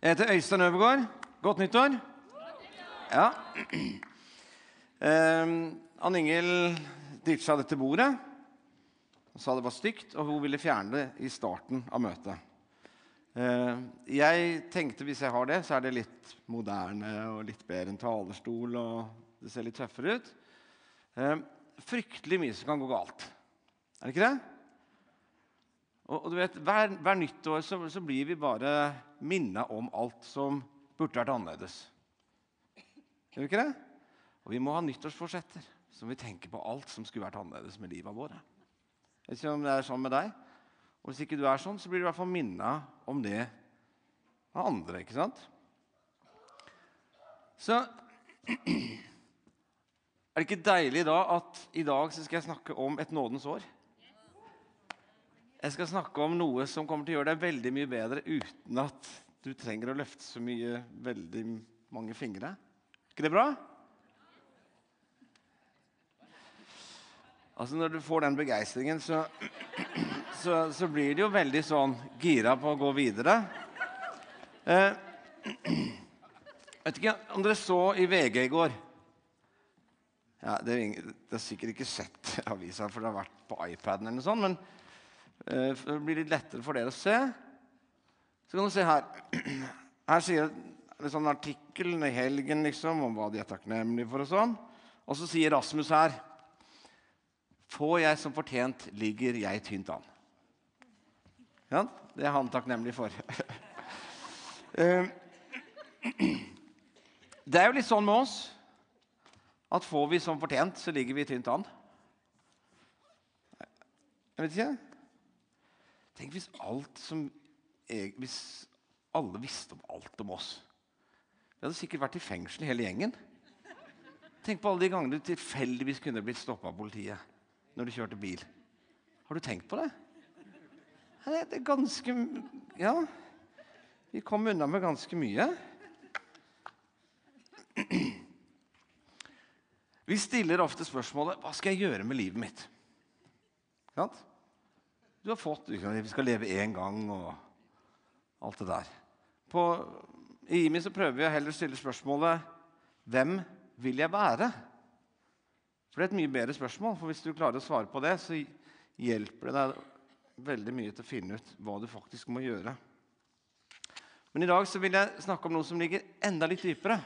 Jeg heter Øystein Øvergaard. Godt nyttår. Ja. Eh, Ann Ingel ditcha dette bordet og sa det var stygt, og hun ville fjerne det i starten av møtet. Eh, jeg tenkte hvis jeg har det, så er det litt moderne og litt bedre enn talerstol. og Det ser litt tøffere ut. Eh, fryktelig mye som kan gå galt. Er det ikke det? Og, og du vet, Hver, hver nyttår så, så blir vi bare minna om alt som burde vært annerledes. Gjør vi ikke det? Og vi må ha nyttårsforsetter som vi tenker på alt som skulle vært annerledes med livet våre. Jeg vet ikke om det er sånn med deg. Og Hvis ikke du er sånn, så blir du i hvert fall minna om det av andre. ikke sant? Så er det ikke deilig da at i dag så skal jeg snakke om et nådens år? Jeg skal snakke om noe som kommer til å gjøre deg veldig mye bedre uten at du trenger å løfte så mye, veldig mange fingre. Er ikke det bra? Altså Når du får den begeistringen, så, så, så, blir det jo veldig sånn gira på å gå videre. Eh, vet ikke om dere så i VG i går ja, det, det er sikkert ikke sett avisa, for det har vært på iPaden, eller noe sånt, men det blir litt lettere for dere å se. Så kan du se her. Her sier en sånn artikkel i helgen liksom, om hva de er takknemlige for. Og sånn. Og så sier Rasmus her Får jeg som fortjent, ligger jeg tynt an. Ja, det er han takknemlig for. Eh, det er jo litt sånn med oss at får vi som fortjent, så ligger vi tynt an. Jeg vet ikke. Tenk hvis som Hvis alle visste om alt om oss. Vi hadde sikkert vært i fengsel hele gjengen. Tenk på alle de gangene du tilfeldigvis kunne blitt stoppa av politiet når du kjørte bil. Har du tenkt på det? Det er ganske Ja, vi kom unna med ganske mye. Vi stiller ofte spørsmålet hva skal jeg gjøre med livet mitt? Du har fått Vi skal leve én gang og alt det der. På, I IMI så prøver vi å stille spørsmålet hvem vil jeg være? For det er et mye bedre spørsmål. For hvis du klarer å svare på det, så hjelper det deg veldig mye til å finne ut hva du faktisk må gjøre. Men i dag så vil jeg snakke om noe som ligger enda litt dypere.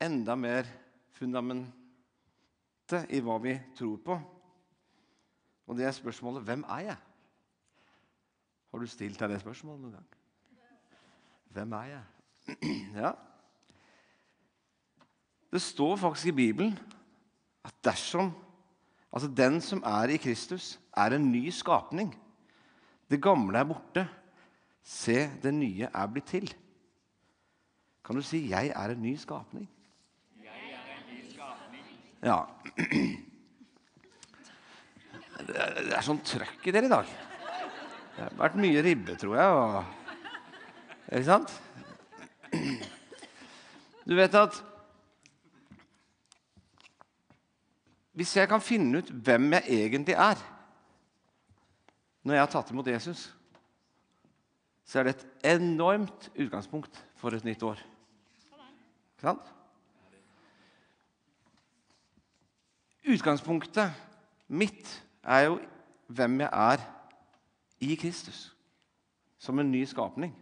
Enda mer fundamentet i hva vi tror på. Og det er spørsmålet hvem er jeg? Har du stilt deg det spørsmålet noen gang? Hvem er jeg? Ja. Det står faktisk i Bibelen at dersom altså den som er i Kristus, er en ny skapning Det gamle er borte. Se, det nye er blitt til. Kan du si 'jeg er en ny skapning'? Jeg er en ny skapning. Ja. Det er sånn trøkk i dere i dag. Det har vært mye ribbe, tror jeg. Og, ikke sant? Du vet at Hvis jeg kan finne ut hvem jeg egentlig er når jeg har tatt imot Jesus, så er det et enormt utgangspunkt for et nytt år. Ikke sant? Utgangspunktet mitt er jo hvem jeg er i Kristus, som en ny skapning.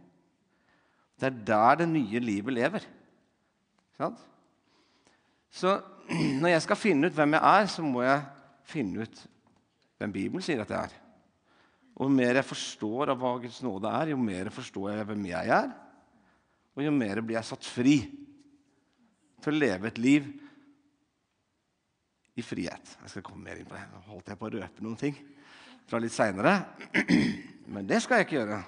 Det er der det nye livet lever. Så når jeg skal finne ut hvem jeg er, så må jeg finne ut hvem Bibelen sier at jeg er. Og Jo mer jeg forstår av hva Guds nåde er, jo mer forstår jeg hvem jeg er. Og jo mer blir jeg satt fri til å leve et liv i frihet. Jeg skal komme mer inn på det. Nå holdt jeg på å røpe noen ting fra litt seinere. Men det skal jeg ikke gjøre.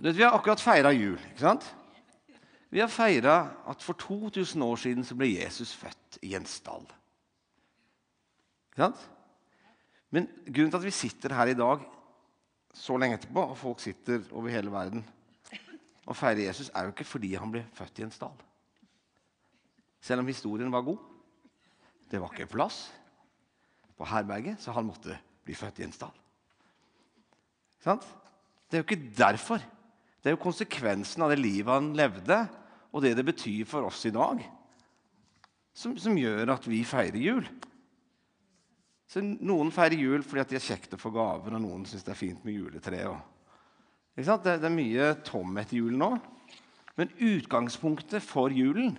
Du vet, vi har akkurat feira jul. ikke sant? Vi har feira at for 2000 år siden så ble Jesus født i en stall. Ikke sant? Men grunnen til at vi sitter her i dag så lenge etterpå, og folk sitter over hele verden og feirer Jesus, er jo ikke fordi han ble født i en stall. Selv om historien var god. Det var ikke plass på herberget, så han måtte bli født i en stall. Sant? Det er jo ikke derfor Det er jo konsekvensen av det livet han levde, og det det betyr for oss i dag, som, som gjør at vi feirer jul. Så Noen feirer jul fordi at de er kjekt å få gaver, og noen syns det er fint med juletre. Det, det er mye tomhet i julen nå. Men utgangspunktet for julen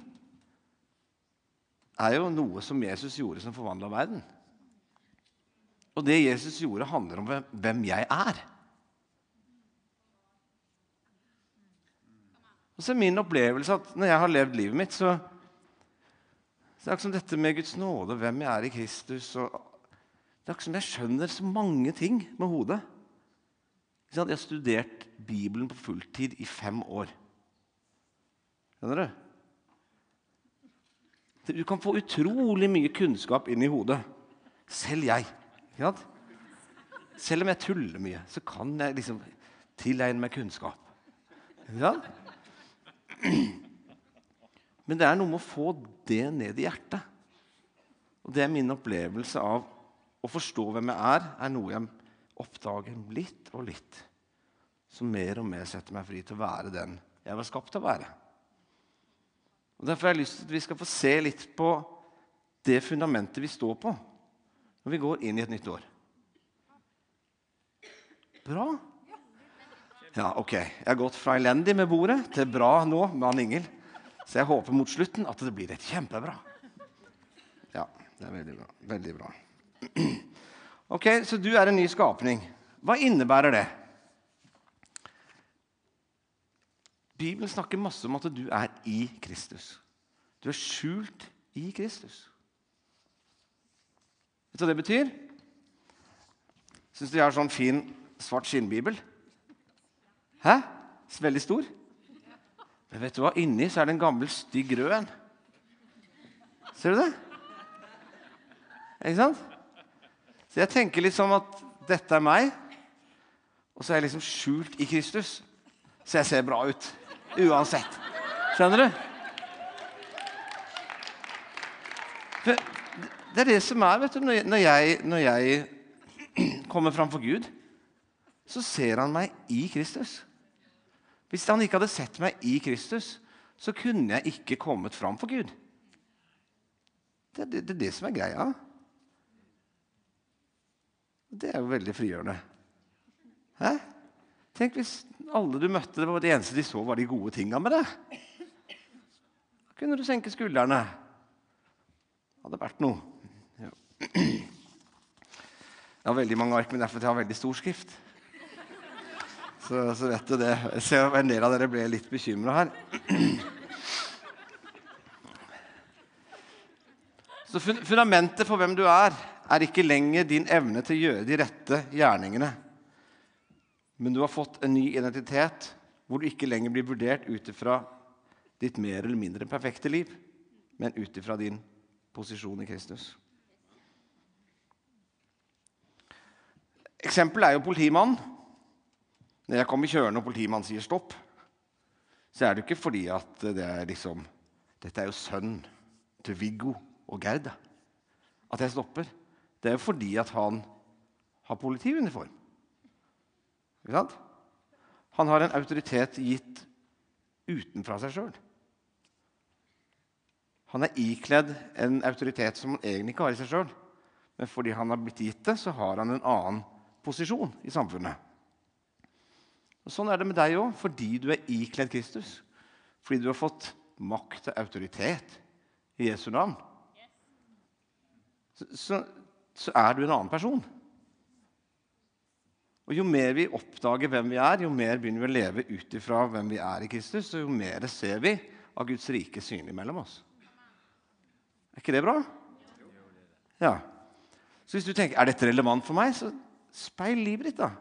er jo noe som Jesus gjorde som forvandla verden. Og det Jesus gjorde, handler om hvem jeg er. Og så er min opplevelse at når jeg har levd livet mitt, så, så er det som dette med Guds nåde, hvem jeg er i Kristus og, Det er akkurat som jeg skjønner så mange ting med hodet. Jeg har studert Bibelen på fulltid i fem år. Skjønner du? Du kan få utrolig mye kunnskap inn i hodet. Selv jeg. Selv om jeg tuller mye, så kan jeg liksom tilegne meg kunnskap. Men det er noe med å få det ned i hjertet. Og det er min opplevelse av å forstå hvem jeg er, er noe jeg oppdager litt og litt. Som mer og mer setter meg fri til å være den jeg var skapt til å være. Og Derfor har jeg lyst til at vi skal få se litt på det fundamentet vi står på når vi går inn i et nytt år. Bra. Ja, ok. Jeg har gått fra elendig med bordet til bra nå med Ann Ingel. Så jeg håper mot slutten at det blir et kjempebra. Ja, det er veldig bra. Veldig bra. Ok, Så du er en ny skapning. Hva innebærer det? Bibelen snakker masse om at du er i Kristus. Du er skjult i Kristus. Vet du hva det betyr? Syns du jeg har sånn fin svart skinnbibel? Hæ? Veldig stor? Men vet du hva? Inni så er det en gammel, stygg rød en. Ser du det? Ikke sant? Så jeg tenker liksom at dette er meg, og så er jeg liksom skjult i Kristus. Så jeg ser bra ut. Uansett. Skjønner du? For det er det som er, vet du, når jeg, når jeg kommer framfor Gud, så ser han meg i Kristus. Hvis han ikke hadde sett meg i Kristus, så kunne jeg ikke kommet fram for Gud. Det er det, det, det, som er greia. Det er jo veldig frigjørende. Hæ? Tenk hvis alle du møtte, det var det eneste de så, var de gode tinga med det. Da kunne du senke skuldrene. Det hadde vært noe. Ja. Jeg har veldig mange ark, men derfor jeg har veldig stor skrift. Så, så, vet du det. Jeg ser en del av dere ble litt bekymra her. Så Fundamentet for hvem du er, er ikke lenger din evne til å gjøre de rette gjerningene. Men du har fått en ny identitet hvor du ikke lenger blir vurdert ut ifra ditt mer eller mindre perfekte liv, men ut ifra din posisjon i Kristus. Eksempelet er jo politimannen. Når jeg kommer kjørende og politimannen sier stopp, så er det ikke fordi at det er liksom Dette er jo sønnen til Viggo og Gerd. At jeg stopper. Det er jo fordi at han har politiuniform. Han har en autoritet gitt utenfra seg sjøl. Han er ikledd en autoritet som han egentlig ikke har i seg sjøl. Men fordi han har blitt gitt det, så har han en annen posisjon i samfunnet. Og Sånn er det med deg òg, fordi du er ikledd Kristus. Fordi du har fått makt og autoritet i Jesu navn. Så, så, så, er du en annen person. Og Jo mer vi oppdager hvem vi er, jo mer begynner vi å leve ut ifra hvem vi er i Kristus, og jo mer ser vi av Guds rike synlig mellom oss. Er ikke det bra? Ja. Så hvis du tenker er dette relevant for meg, så speil livet ditt. da.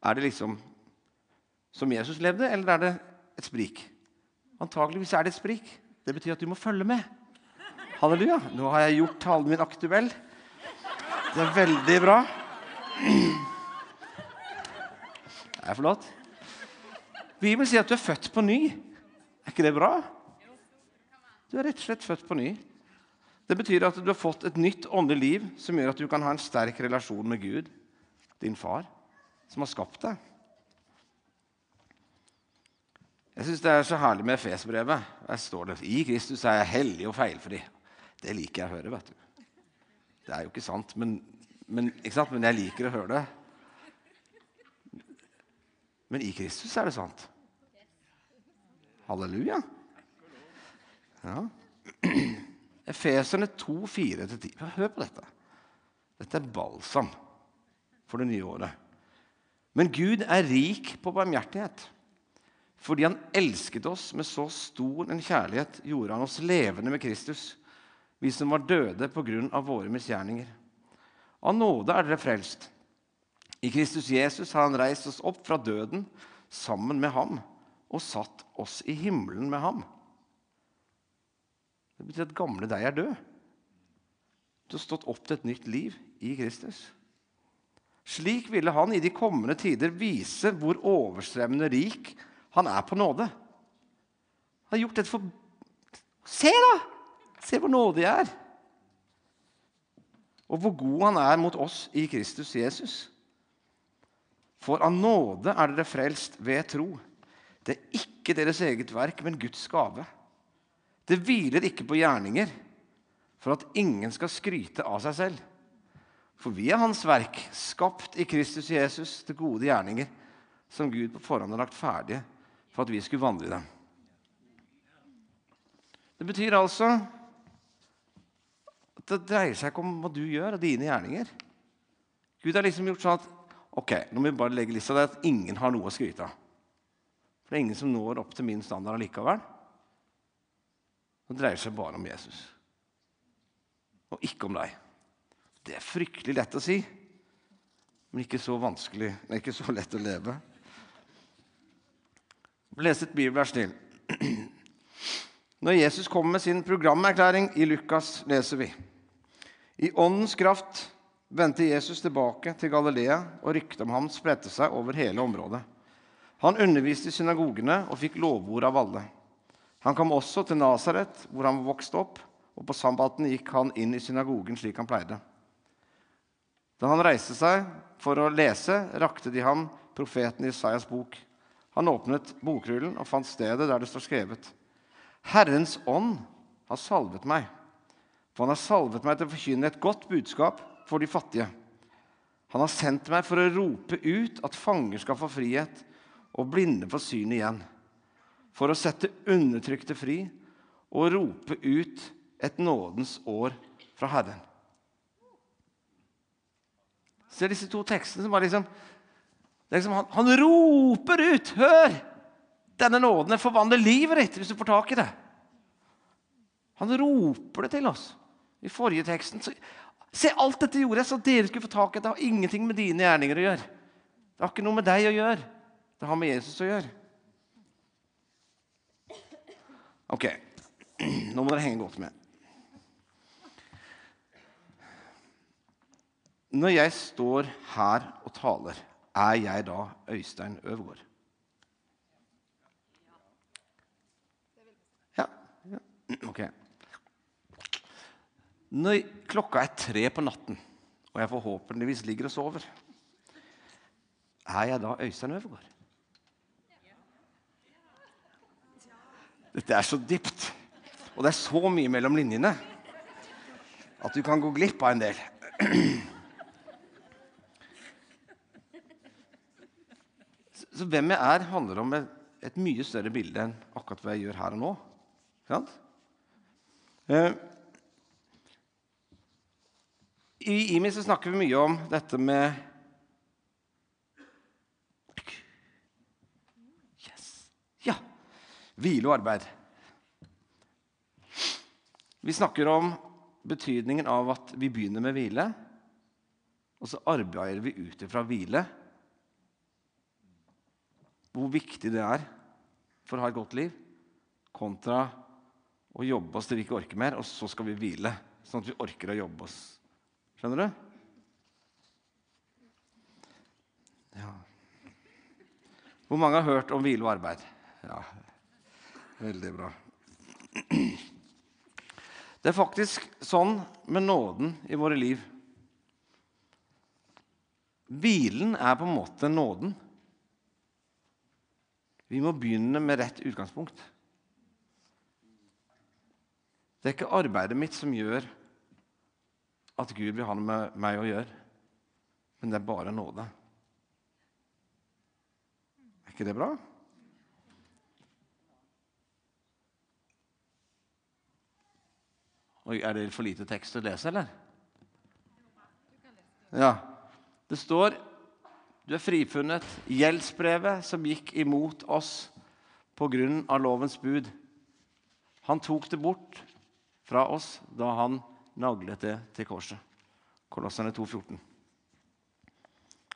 Er det liksom som Jesus levde, eller er det et sprik? Antakeligvis er det et sprik. Det betyr at du må følge med. Halleluja. Nå har jeg gjort talen min aktuell. Det er veldig bra. Det er flott. Bibelen sier at du er født på ny. Er ikke det bra? Du er rett og slett født på ny. Det betyr at du har fått et nytt åndelig liv som gjør at du kan ha en sterk relasjon med Gud, din far, som har skapt deg. Jeg syns det er så herlig med Efes-brevet. Der står det i Kristus er jeg hellig og feilfri. Det liker jeg å høre. vet du. Det er jo ikke sant, men, men, ikke sant? men jeg liker å høre det. Men i Kristus er det sant. Halleluja. Ja. Efeserne 2, 4-10. Hør på dette. Dette er balsam for det nye året. Men Gud er rik på barmhjertighet. Fordi han elsket oss med så stor en kjærlighet, gjorde han oss levende med Kristus, vi som var døde på grunn av våre misgjerninger. Av nåde er dere frelst. I Kristus Jesus har han reist oss opp fra døden sammen med ham og satt oss i himmelen med ham. Det betyr at gamle deg er død. Du har stått opp til et nytt liv i Kristus. Slik ville han i de kommende tider vise hvor overstrømmende rik han er på nåde. Han har gjort dette for Se, da! Se hvor nådig jeg er. Og hvor god han er mot oss i Kristus Jesus. For av nåde er dere frelst ved tro. Det er ikke deres eget verk, men Guds gave. Det hviler ikke på gjerninger, for at ingen skal skryte av seg selv. For vi er Hans verk, skapt i Kristus Jesus til gode gjerninger, som Gud på forhånd har lagt ferdige for at vi skulle vandre i dem. Det betyr altså at det dreier seg ikke om hva du gjør, og dine gjerninger. Gud har liksom gjort sånn at ok, nå må vi bare legge lista der at ingen har noe å skryte av. For det er ingen som når opp til min standard allikevel. Det dreier seg bare om Jesus. Og ikke om deg. Det er fryktelig lett å si, men ikke så vanskelig, men ikke så lett å leve. Les et bibelvers til. Når Jesus kommer med sin programerklæring i Lukas, leser vi I åndens kraft vendte Jesus tilbake til Galilea, og ryktet om ham spredte seg over hele området. Han underviste i synagogene og fikk lovord av alle. Han kom også til Nasaret, hvor han vokste opp, og på sabbaten gikk han inn i synagogen slik han pleide. Da han reiste seg for å lese, rakte de ham profeten Isaias bok. Han åpnet bokrullen og fant stedet der det står skrevet. Herrens ånd har salvet meg, for han har salvet meg til å forkynne et godt budskap for de fattige. Han har sendt meg for å rope ut at fanger skal få frihet, og blinde få syn igjen. For å sette undertrykte fri og rope ut et nådens år fra Herren. Se disse to tekstene som bare liksom, liksom han, han, roper ut! Hør! Denne nåden forvandler livet ditt hvis du får tak i det. Han roper det til oss. I forrige teksten så, Se, alt dette gjorde jeg så dere skulle få tak i det. Har ingenting med dine gjerninger å gjøre. Det har ikke noe med deg å gjøre. Det har med Jesus å gjøre. Ok, nå må dere henge godt med. Når jeg står her og taler, er jeg da Øystein Øvergaard? Ja, ja. ok. Når klokka er tre på natten, og jeg forhåpentligvis ligger og sover, er jeg da Øystein Øvergaard? Dette er så dypt, og det er så mye mellom linjene at du kan gå glipp av en del. Så hvem jeg er, handler om et, mye større bilde enn akkurat hva jeg gjør her og nå. Sant? Eh, I IMI så snakker vi mye om dette med yes. Ja. Hvile og arbeid. Vi snakker om betydningen av at vi begynner med hvile, og så arbeider vi ut ifra hvile hvor viktig det er for å ha et godt liv, kontra å jobbe oss til vi ikke orker mer, og så skal vi hvile. Sånn at vi orker å jobbe oss. Skjønner du? Ja. Hvor mange har hørt om hvile og arbeid? Ja, veldig bra. Det er faktisk sånn med nåden i våre liv. Hvilen er på en måte nåden. Vi må begynne med rett utgangspunkt. Det er ikke arbeidet mitt som gjør at Gud vil ha noe med meg å gjøre, men det er bare nåde. Er ikke det bra? Oi, er det for lite tekst å lese, eller? Ja. Det står du er frifunnet. Gjeldsbrevet som gikk imot oss pga. lovens bud. Han tok det bort fra oss da han naglet det til korset. Kolosserne 2,14.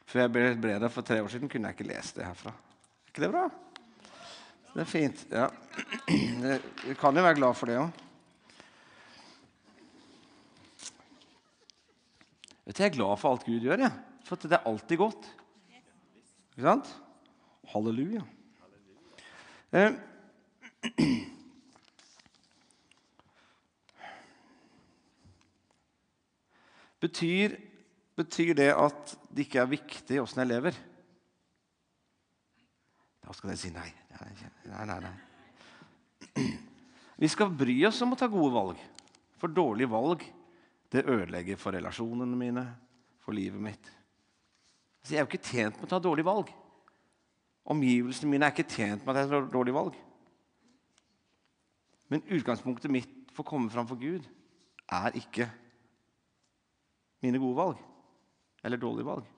Før jeg ble ble for tre år siden, kunne jeg ikke lese det herfra. Er ikke det bra? Det er fint. ja. Du kan jo være glad for det òg. Vet du, Jeg er glad for alt Gud gjør, jeg. for det er alltid godt. Ikke sant? Halleluja. Eh. Betyr, betyr det at det ikke er viktig åssen jeg lever? Da skal dere si nei. Nei, nei, nei. Vi skal bry oss om å ta gode valg. For dårlige valg det ødelegger for relasjonene mine, for livet mitt. Så jeg er jo ikke tjent med å ta dårlige valg. Omgivelsene mine er ikke tjent med at jeg tar dårlige valg. Men utgangspunktet mitt for å komme fram for Gud er ikke mine gode valg eller dårlige valg.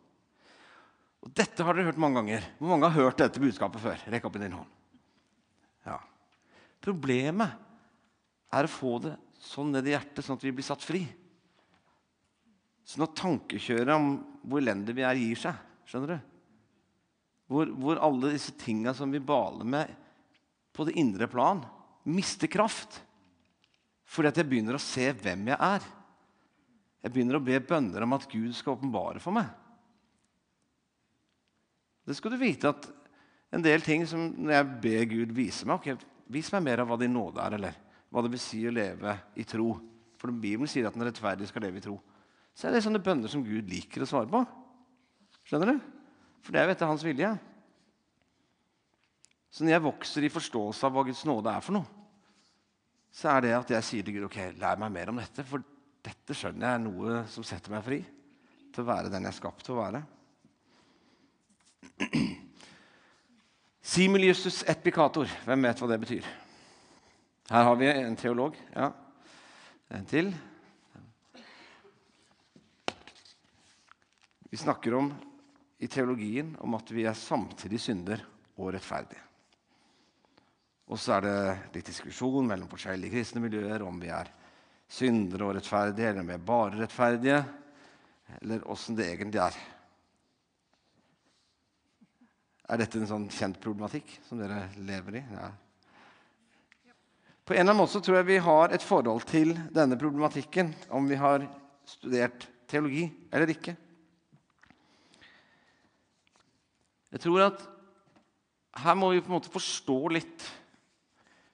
Og Dette har dere hørt mange ganger. Hvor mange har hørt dette budskapet før? Rekk opp i din hånd. Ja. Problemet er å få det sånn ned i hjertet, sånn at vi blir satt fri. Sånn at tankekjøret om hvor elendige vi er, gir seg skjønner du? Hvor, hvor alle disse tinga som vi baler med på det indre plan, mister kraft. Fordi at jeg begynner å se hvem jeg er. Jeg begynner å be bønner om at Gud skal åpenbare for meg. Det skal du vite at en del ting som når jeg ber Gud vise meg ok, Vis meg mer av hva din nåde er, eller hva det vil si å leve i tro. For Bibelen sier at den rettferdige skal leve i tro. Så er det sånne bønner som Gud liker å svare på. Skjønner du? For det er jo etter hans vilje. Så når jeg vokser i forståelse av hva Guds nåde er for noe, så er det at jeg sier til Gud ok, lær meg mer om dette. For dette skjønner jeg er noe som setter meg fri til å være den jeg er skapt til å være. Simul justus et. Hvem vet hva det betyr? Her har vi en teolog. Ja. En til. Vi snakker om i teologien om at vi er samtidig synder og rettferdige. Og så er det litt diskusjon mellom forskjellige kristne miljøer om vi er syndere og rettferdige, eller om vi er bare rettferdige, eller åssen det egentlig er. Er dette en sånn kjent problematikk som dere lever i? Ja. På en eller annen måte tror jeg vi har et forhold til denne problematikken om vi har studert teologi eller ikke. Jeg tror at her må vi på en måte forstå litt.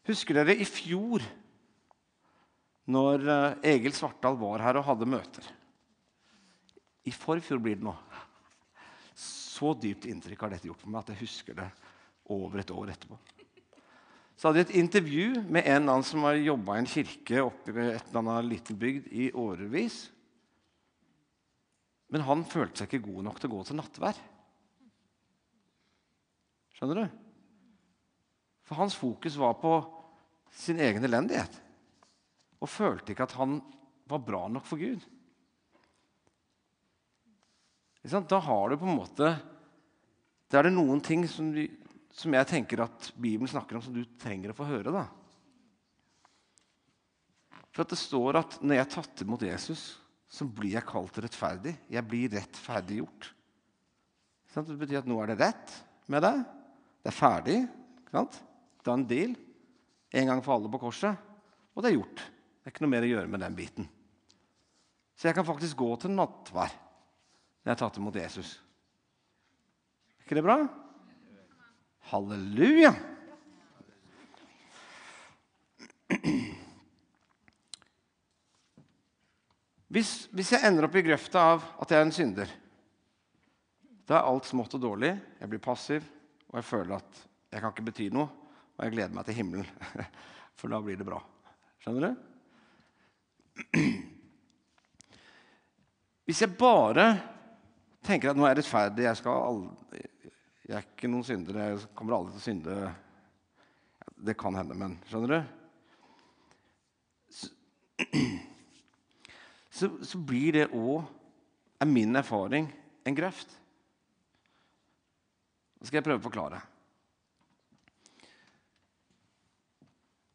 Husker dere i fjor, når eh, Egil Svartdal var her og hadde møter? I forfjor blir det nå. Så dypt inntrykk har dette gjort for meg at jeg husker det over et år etterpå. Så hadde jeg et intervju med en annen som har jobba i en kirke oppe i et eller annet liten bygd i årevis. Men han følte seg ikke god nok til å gå til nattvær. Skjønner du? For hans fokus var på sin egen elendighet. Og følte ikke at han var bra nok for Gud. Da har du på en måte Da er det noen ting som, du, som, jeg tenker at Bibelen snakker om, som du trenger å få høre. da. For at det står at når jeg er tatt imot Jesus, så blir jeg kalt rettferdig. Jeg blir rettferdiggjort. Det betyr at nå er det rett med deg. Det er ferdig. Det er en deal. En gang for alle på korset. Og det er gjort. Det er ikke noe mer å gjøre med den biten. Så jeg kan faktisk gå til nattvær når jeg har tatt imot Jesus. Er ikke det bra? Halleluja! Hvis, hvis, jeg ender opp i grøfta av at jeg er en synder, da er alt smått og dårlig. Jeg blir passiv, og jeg føler at jeg kan ikke bety noe, og jeg gleder meg til himmelen. For da blir det bra. Skjønner du? Hvis jeg bare tenker at nå er jeg rettferdig, jeg, aldri, jeg er ikke noen synder, jeg kommer aldri til å synde Det kan hende, men skjønner du? Så, så, så blir det òg, er min erfaring, en grøft. Nå skal jeg prøve å forklare.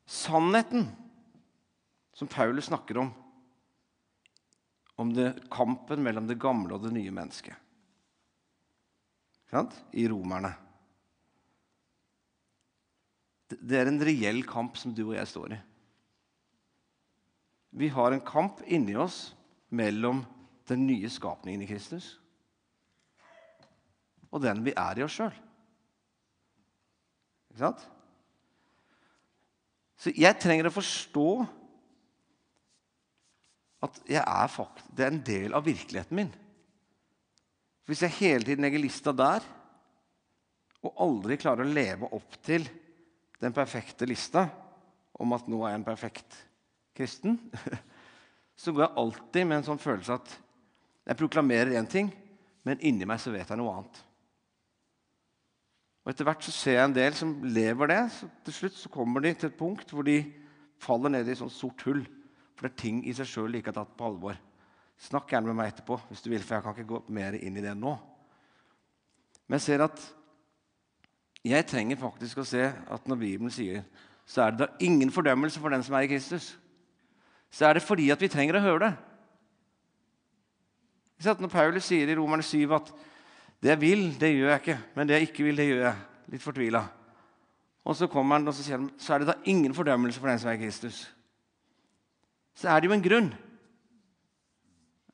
Sannheten som Paulus snakker om, om det, kampen mellom det gamle og det nye mennesket i Romerne Det er en reell kamp som du og jeg står i. Vi har en kamp inni oss mellom den nye skapningen i Kristus og den vi er i oss sjøl. Ikke sant? Så jeg trenger å forstå at er det er en del av virkeligheten min. Hvis jeg hele tiden legger lista der, og aldri klarer å leve opp til den perfekte lista om at nå er jeg en perfekt kristen, så går jeg alltid med en sånn følelse at jeg proklamerer én ting, men inni meg så vet jeg noe annet. Og Etter hvert så ser jeg en del som lever det. så Til slutt så kommer de til et punkt hvor de faller ned i et sånt sort hull. For det er ting i seg sjøl har tatt på alvor. Snakk gjerne med meg etterpå, hvis du vil, for jeg kan ikke gå mer inn i det nå. Men jeg ser at jeg trenger faktisk å se at når Bibelen sier så er det da ingen fordømmelse for den som er i Kristus. Så er det fordi at vi trenger å høre det. Når Paulus sier i Romerne 7 at det jeg vil, det gjør jeg ikke. Men det jeg ikke vil, det gjør jeg. Litt fortvila. Og så kommer han og så sier han, så er det da ingen fordømmelse for den som er i Kristus. Så er det jo en grunn.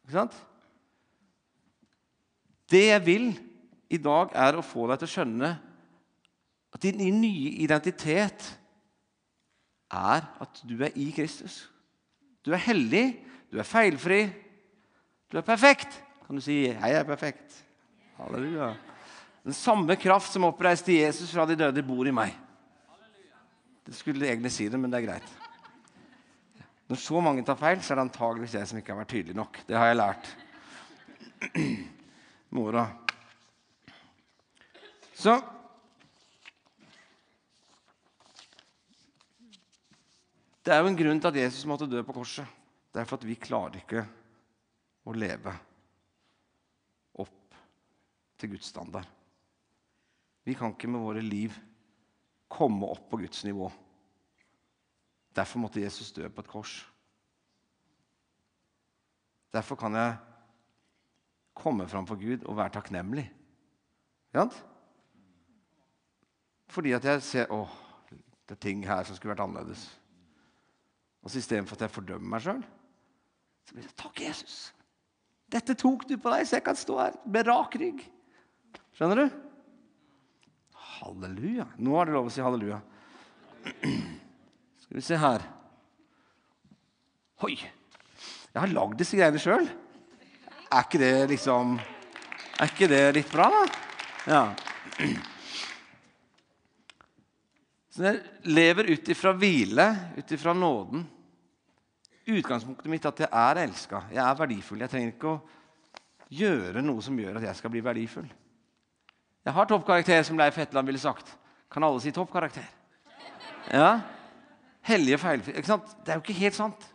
Ikke sant? Det jeg vil i dag, er å få deg til å skjønne at din nye identitet er at du er i Kristus. Du er hellig, du er feilfri, du er perfekt. Kan du si 'Jeg er perfekt'? Halleluja. Den samme kraft som oppreiste Jesus fra de døde, bor i meg. Det skulle egentlig si det, men det er greit. Når så mange tar feil, så er det antageligvis jeg som ikke har vært tydelig nok. Det har jeg lært. Mora. Så Det er jo en grunn til at Jesus måtte dø på korset. Det er for at vi klarer ikke å leve opp til Guds standard. Vi kan ikke med våre liv komme opp på Guds nivå. Derfor måtte Jesus dø på et kors. Derfor kan jeg komme fram for Gud og være takknemlig. Ja? Fordi at jeg ser å, det er ting her som skulle vært annerledes. Og så Istedenfor at jeg fordømmer meg sjøl, så blir det Takk, Jesus! Dette tok du på deg, så jeg kan stå her med rak rygg. Skjønner du? Halleluja. Nå er det lov å si halleluja. Skal vi se her Oi! Jeg har lagd disse greiene sjøl. Er ikke det liksom Er ikke det litt bra, da? Ja. Så jeg lever ut ifra hvile, ut ifra nåden. Utgangspunktet mitt er at jeg er elska, jeg er verdifull. Jeg trenger ikke å gjøre noe som gjør at jeg skal bli verdifull. Jeg har toppkarakter, som Leif Hetland ville sagt. Kan alle si toppkarakter? Ja. Hellige feilfri ikke sant? Det er jo ikke helt sant.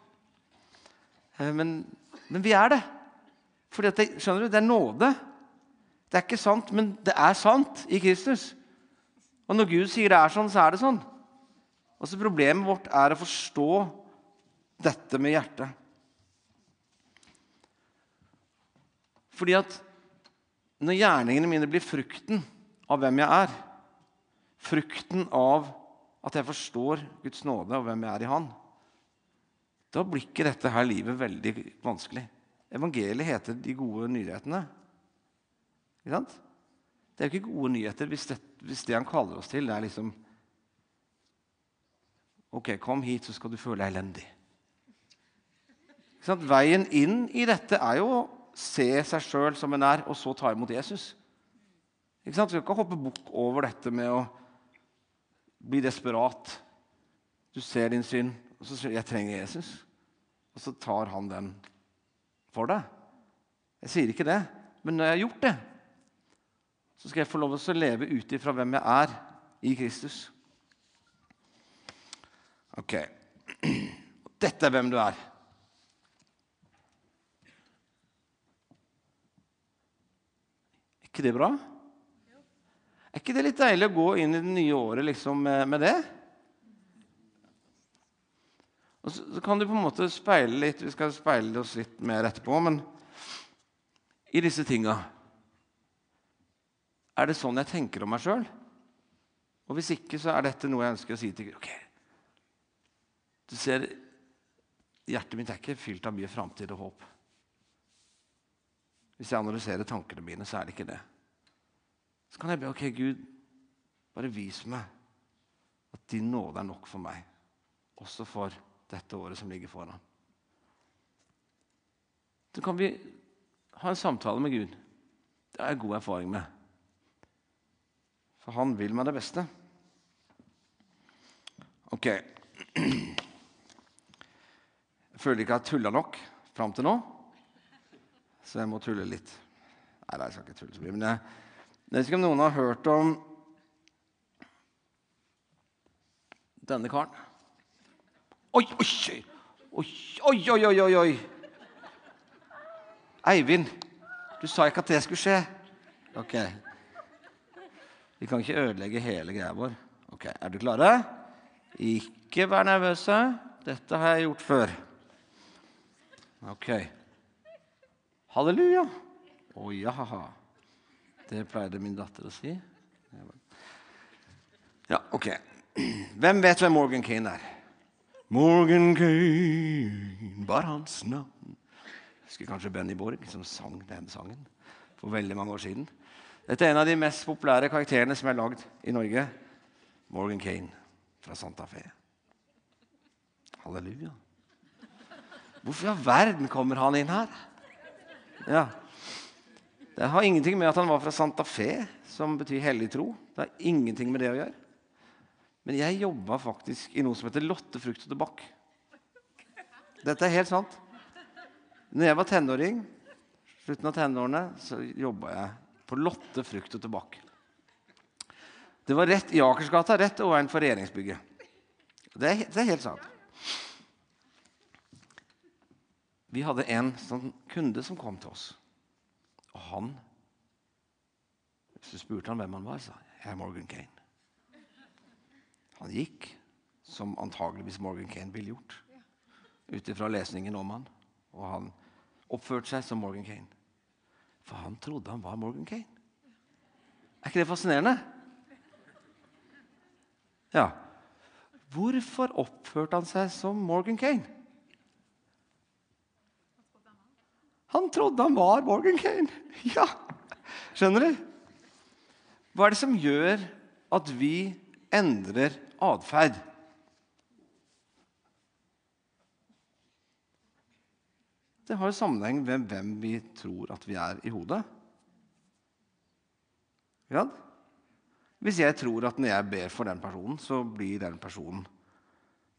Eh, men, men vi er det. Fordi det, skjønner du, det er nåde. Det er ikke sant, men det er sant i Kristus. Og når Gud sier det er sånn, så er det sånn. Og så Problemet vårt er å forstå dette med hjertet. Fordi at når gjerningene mine blir frukten av hvem jeg er, frukten av at jeg forstår Guds nåde og hvem jeg er i Han, da blir ikke dette her livet veldig vanskelig. Evangeliet heter de gode nyhetene. Ikke sant? Det er jo ikke gode nyheter hvis det, hvis det, han kaller oss til, det er liksom Ok, kom hit, så skal du føle deg elendig. Veien inn i dette er jo å se seg sjøl som en er, og så ta imot Jesus. Ikke sant? Du skal ikke hoppe bukk over dette med å blir desperat. Du ser din synd, og så sier du 'jeg trenger Jesus'. Og så tar han den for deg. Jeg sier ikke det, men når jeg har gjort det, så skal jeg få lov til å leve ut ifra hvem jeg er i Kristus. Ok. Dette er hvem du er. Ikke det bra? Ikke det litt deilig å gå inn i det nye året liksom med det? Og så, så, kan du på en måte speile litt Vi skal speile oss litt mer etterpå, men i disse tinga Er det sånn jeg tenker om meg sjøl? Og hvis ikke, så er dette noe jeg ønsker å si til Gud. Okay. du ser, Hjertet mitt er ikke fylt av mye framtid og håp. Hvis jeg analyserer tankene mine, så er det ikke det. Så kan jeg be ok, Gud, bare vis meg at din nåde er nok for meg, også for dette året som ligger foran. Så kan vi ha en samtale med Gud. Det har jeg god erfaring med. For han vil meg det beste. Ok. Jeg føler ikke jeg har tulla nok fram til nå, så jeg må tulle litt. Nei, jeg skal ikke tulle så mye. Men jeg, jeg vet ikke om noen har hørt om denne karen. Oi, oi, oi, oi, oi, oi, oi, oi. Eivind, du sa ikke at det skulle skje. Ok. Vi kan ikke ødelegge hele greia vår. Ok, Er du klare? Ikke vær nervøse. Dette har jeg gjort før. Ok. Halleluja. Å oh, ja. Det pleide min datter å si. Ja, ok. Hvem vet hvem Morgan Kane er? Morgan Kane, bare hans navn. Jeg husker kanskje Benny Borg, som sang den sangen for veldig mange år siden. Dette er en av de mest populære karakterene som er lagd i Norge. Morgan Kane fra Santa Fe. Halleluja. Hvorfor i all verden kommer han inn her? Ja. Det har ingenting med at han var fra Santa Fe, som betyr hellig tro. Det har ingenting med det å gjøre. Men jeg jobba faktisk i noe som heter Lotte frukt og tobakk. Dette er helt sant. Når jeg var tenåring, slutten av tenårene, så jobba jeg på Lotte frukt og tobakk. Det var rett i Akersgata, rett overfor regjeringsbygget. Det er, det er helt sant. Vi hadde en sånn kunde som kom til oss. Og han Så spurte han hvem han var, sa jeg er Morgan Kane. Han gikk som antageligvis Morgan Kane ville gjort. Ut ifra lesningen om han. Og han oppførte seg som Morgan Kane. For han trodde han var Morgan Kane. Er ikke det fascinerende? Ja. Hvorfor oppførte han seg som Morgan Kane? Han trodde han var Morgan Kane. Ja, Skjønner du? Hva er det som gjør at vi endrer atferd? Det har jo sammenheng med hvem vi tror at vi er i hodet. Ja? Hvis jeg tror at når jeg ber for den personen, så blir den personen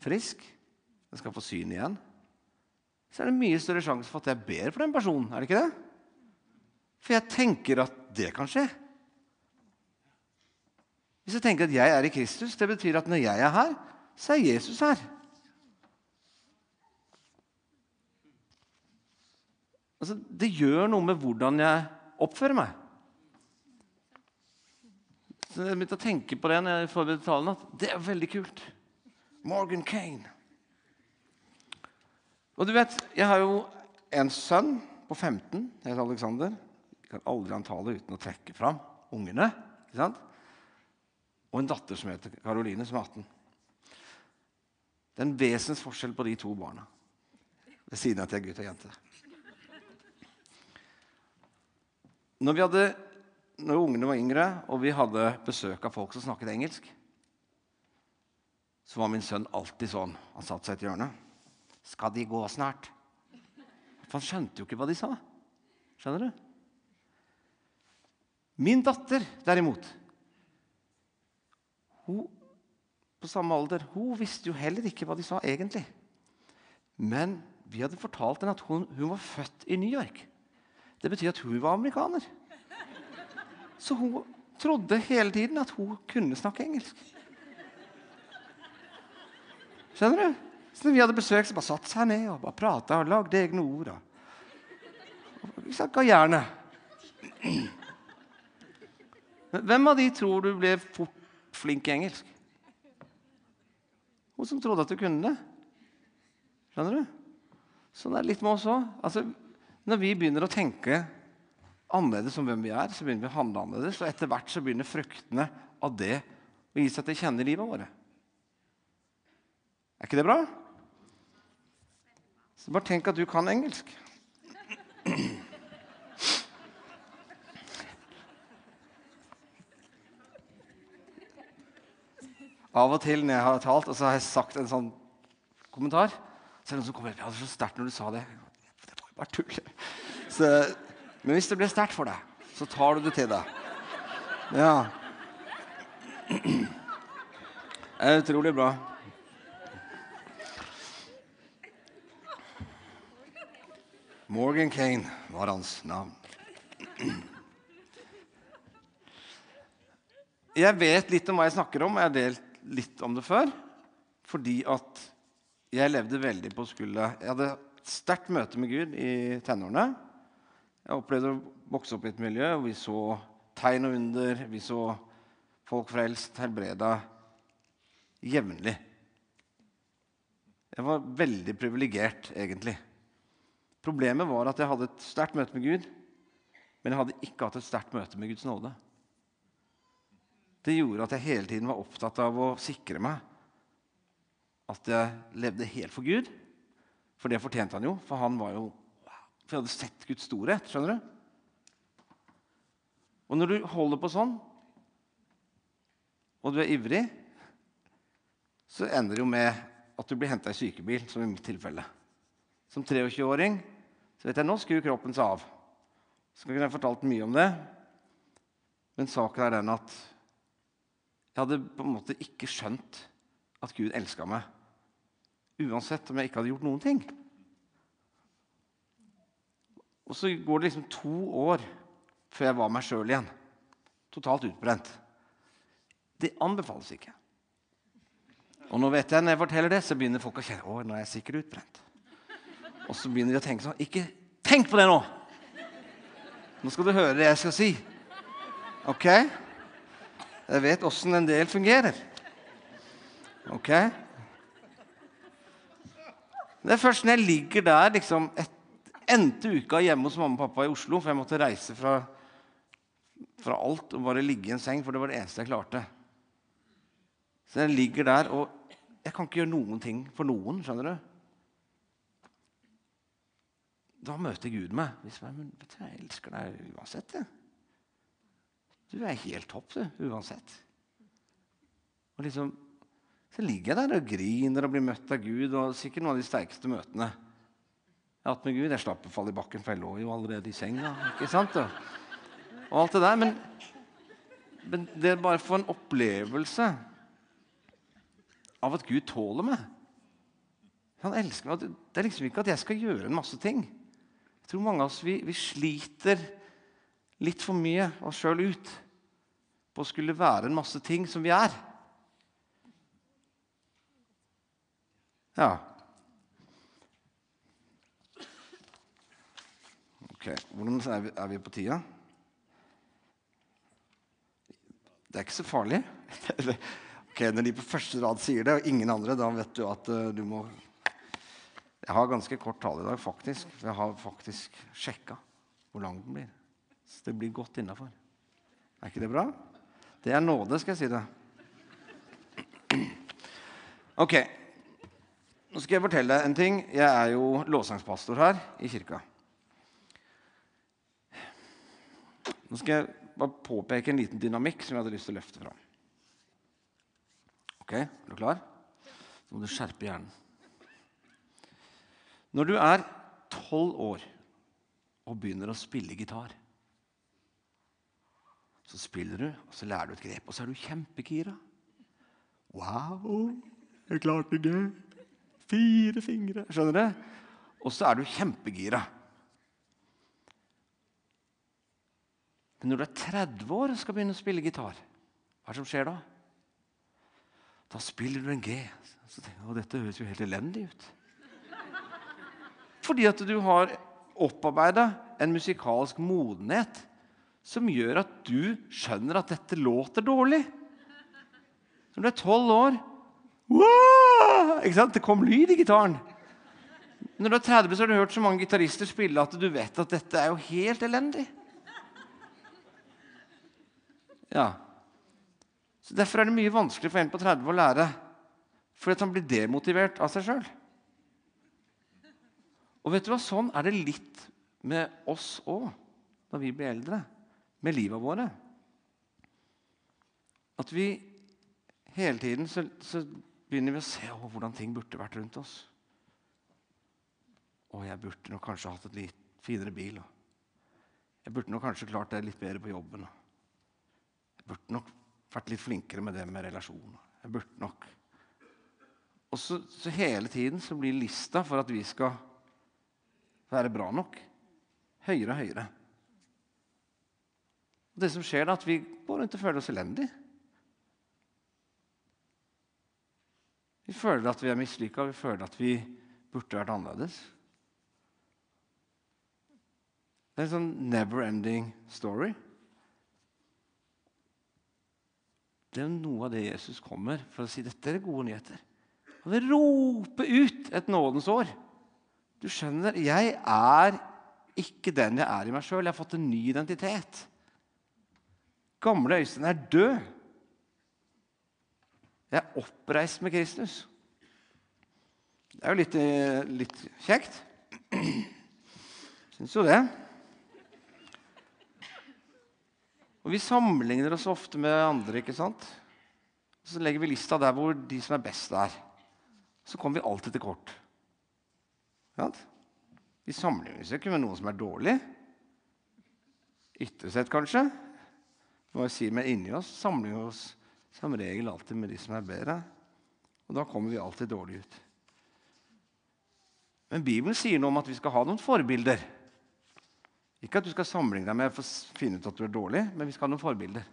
frisk, den skal få syn igjen, så er det mye større sjanse for at jeg ber for den personen. er det ikke det? For jeg tenker at det kan skje. Hvis jeg tenker at jeg er i Kristus, det betyr at når jeg er her, så er Jesus her. Altså, det gjør noe med hvordan jeg oppfører meg. Så jeg begynte å tenke på det når jeg forberedte talen, at det er veldig kult. Morgan Kane. Og du vet, Jeg har jo en sønn på 15. Jeg heter Alexander. Jeg kan aldri ha en tale uten å trekke fram ungene. ikke sant? Og en datter som heter Karoline, som er 18. Det er en vesensforskjell på de to barna ved siden av at jeg er gutt og jente. Når, hadde, når ungene var yngre, og vi hadde besøk av folk som snakket engelsk, så var min sønn alltid sånn. Han satte seg i et hjørne. Skal de gå snart? For han skjønte jo ikke hva de sa. Skjønner du? Min datter, derimot, hun på samme alder, hun visste jo heller ikke hva de sa egentlig. Men vi hadde fortalt henne at hun, hun var født i New York. Det betyr at hun var amerikaner. Så hun trodde hele tiden at hun kunne snakke engelsk. Skjønner du? Så når vi hadde besøk, så bare satte seg ned og bare prata og lagde egne ord. Og vi snakka gjerne. Hvem av de tror du ble fort flink i engelsk? Hun som trodde at du kunne det. Skjønner du? Sånn er det litt med oss òg. Altså, når vi begynner å tenke annerledes om hvem vi er, så begynner vi å handle annerledes. Og etter hvert så begynner fruktene av det å gi seg til kjenne i livet vårt. Er ikke det bra? Så bare tenk at du kan engelsk. Av og til når jeg har talt, og så har jeg sagt en sånn kommentar, så er det noen som kommer ja, det er så sterkt når du sa det. Det var jo bare tull. Så, men hvis det blir sterkt for deg, så tar du det til deg. Ja. Det er utrolig bra. Morgan Kane var hans navn. Jeg vet litt om hva jeg snakker om, og jeg har delt litt om det før. Fordi at jeg levde veldig på skulle Jeg hadde et sterkt møte med Gud i tenårene. Jeg opplevde å vokse opp i et miljø hvor vi så tegn og under. Vi så folk frelst, helbreda jevnlig. Jeg var veldig privilegert, egentlig. Problemet var at jeg hadde et sterkt møte med Gud, men jeg hadde ikke hatt et sterkt møte med Guds nåde. Det gjorde at jeg hele tiden var opptatt av å sikre meg at jeg levde helt for Gud. For det fortjente han jo, for han var jo For jeg hadde sett Guds storhet. skjønner du? Og når du holder på sånn, og du er ivrig, så ender det jo med at du blir henta i sykebil, som i mitt tilfelle. Som 23-åring så vet jeg nå skrur kroppen seg av. Så kunne jeg fortalt mye om det, men saken er den at jeg hadde på en måte ikke skjønt at Gud elska meg. Uansett om jeg ikke hadde gjort noen ting. Og så går det liksom to år før jeg var meg sjøl igjen. Totalt utbrent. Det anbefales ikke. Og nå vet jeg, når jeg forteller det, så begynner folk å kjenne å, nå er jeg sikkert utbrent. Og så begynner de å tenke sånn Ikke tenk på det nå! Nå skal du høre det jeg skal si. Ok? Jeg vet åssen en del fungerer. Ok? Det er først når jeg ligger der liksom, et, Endte uka hjemme hos mamma og pappa i Oslo, for jeg måtte reise fra, fra alt og bare ligge i en seng, for det var det eneste jeg klarte. Så jeg ligger der, og jeg kan ikke gjøre noen ting for noen. skjønner du? Da møter Gud meg. Hvis jeg, men, vet du, jeg elsker deg uansett. Jeg. Du er helt topp, du, uansett. Og liksom, Så ligger jeg der og griner og blir møtt av Gud. og Sikkert noen av de sterkeste møtene jeg har hatt med Gud. Jeg slapp å falle i bakken, for jeg lå jo allerede i senga. ikke sant? Og alt det der. Men, men det er bare for en opplevelse av at Gud tåler meg. Han elsker meg. Det er liksom ikke at jeg skal gjøre en masse ting. Jeg tror mange av oss vi, vi sliter litt for mye oss sjøl ut på å skulle være en masse ting som vi er. Ja. Ok, Hvordan er vi, er vi på tida? Det er ikke så farlig. ok, Når de på første rad sier det, og ingen andre, da vet du at uh, du må Jeg har ganske kort tale i dag, faktisk. Jeg har faktisk sjekka hvor lang den blir. Så det blir godt innafor. Er ikke det bra? Det er nåde, skal jeg si det. Ok. Nå skal jeg fortelle deg en ting. Jeg er jo lovsangspastor her i kirka. Nå skal jeg bare påpeke en liten dynamikk som jeg hadde lyst til å løfte fram. Ok, er du klar? Så må du skjerpe hjernen. Når du er tolv år og begynner å spille gitar Så spiller du, og så lærer du et grep, og så er du kjempegira. Wow, jeg klarte det. Fire fingre. Skjønner du? Og så er du kjempegira. Men når du er 30 år og skal begynne å spille gitar, hva er det som skjer da? Da spiller du en G. Jeg, dette høres jo helt elendig ut. Fordi at du har opparbeida en musikalsk modenhet som gjør at du skjønner at dette låter dårlig. Når du er tolv år ikke sant? Det kom lyd i gitaren. Når du er 30, så har du hørt så mange gitarister spille at du vet at dette er jo helt elendig. Ja. Så Derfor er det mye vanskelig for en på 30 å lære. Fordi han blir demotivert av seg sjøl. Og vet du hva, sånn er det litt med oss òg når vi blir eldre. Med livet våre. At vi hele tiden så, så begynner vi å se å, hvordan ting burde vært rundt oss. Å, jeg burde nok kanskje hatt et litt finere bil. Jeg burde nok kanskje klart det litt bedre på jobben. Jeg burde nok vært litt flinkere med det med relasjoner. Jeg burde nok Og så, så hele tiden så blir lista for at vi skal være bra nok, høyere og høyere. Og det som skjer er at vi går rundt og føler oss elendige. Vi føler at vi er mislykka, vi føler at vi burde vært annerledes. Det er en sånn never-ending story. Det er noe av det Jesus kommer for å si dette er gode nyheter. Han vil rope ut et nådens år. Du skjønner, jeg er ikke den jeg er i meg sjøl. Jeg har fått en ny identitet. Gamle Øystein er død. Jeg er oppreist med Kristus. Det er jo litt, eh, litt kjekt. Syns jo det. Og Vi sammenligner oss ofte med andre. ikke sant? Så legger vi lista der hvor de som er best, er. Så kommer vi alltid til kort. Vi sammenligner oss ikke med noen som er dårlig. Ytre sett, kanskje. Si, Men inni oss sammenligner vi oss som regel alltid med de som er bedre. Og da kommer vi alltid dårlig ut. Men Bibelen sier noe om at vi skal ha noen forbilder. Ikke at du skal sammenligne deg med for å finne ut at du er dårlig, men vi skal ha noen forbilder.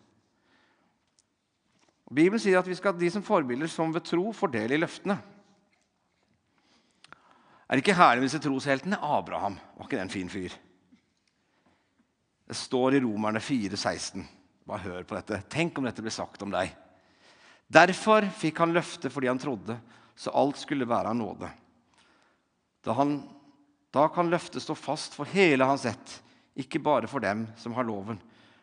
Og Bibelen sier at vi skal ha de som forbilder som ved tro får del i løftene. Er det ikke herlig med disse trosheltene? Abraham var ikke det en fin fyr? Det står i Romerne 4, 16. Bare hør på dette. Tenk om dette ble sagt om deg. Derfor fikk han løfte fordi han trodde, så alt skulle være av nåde. Da, han, da kan løftet stå fast for hele hans ett, ikke bare for dem som har loven,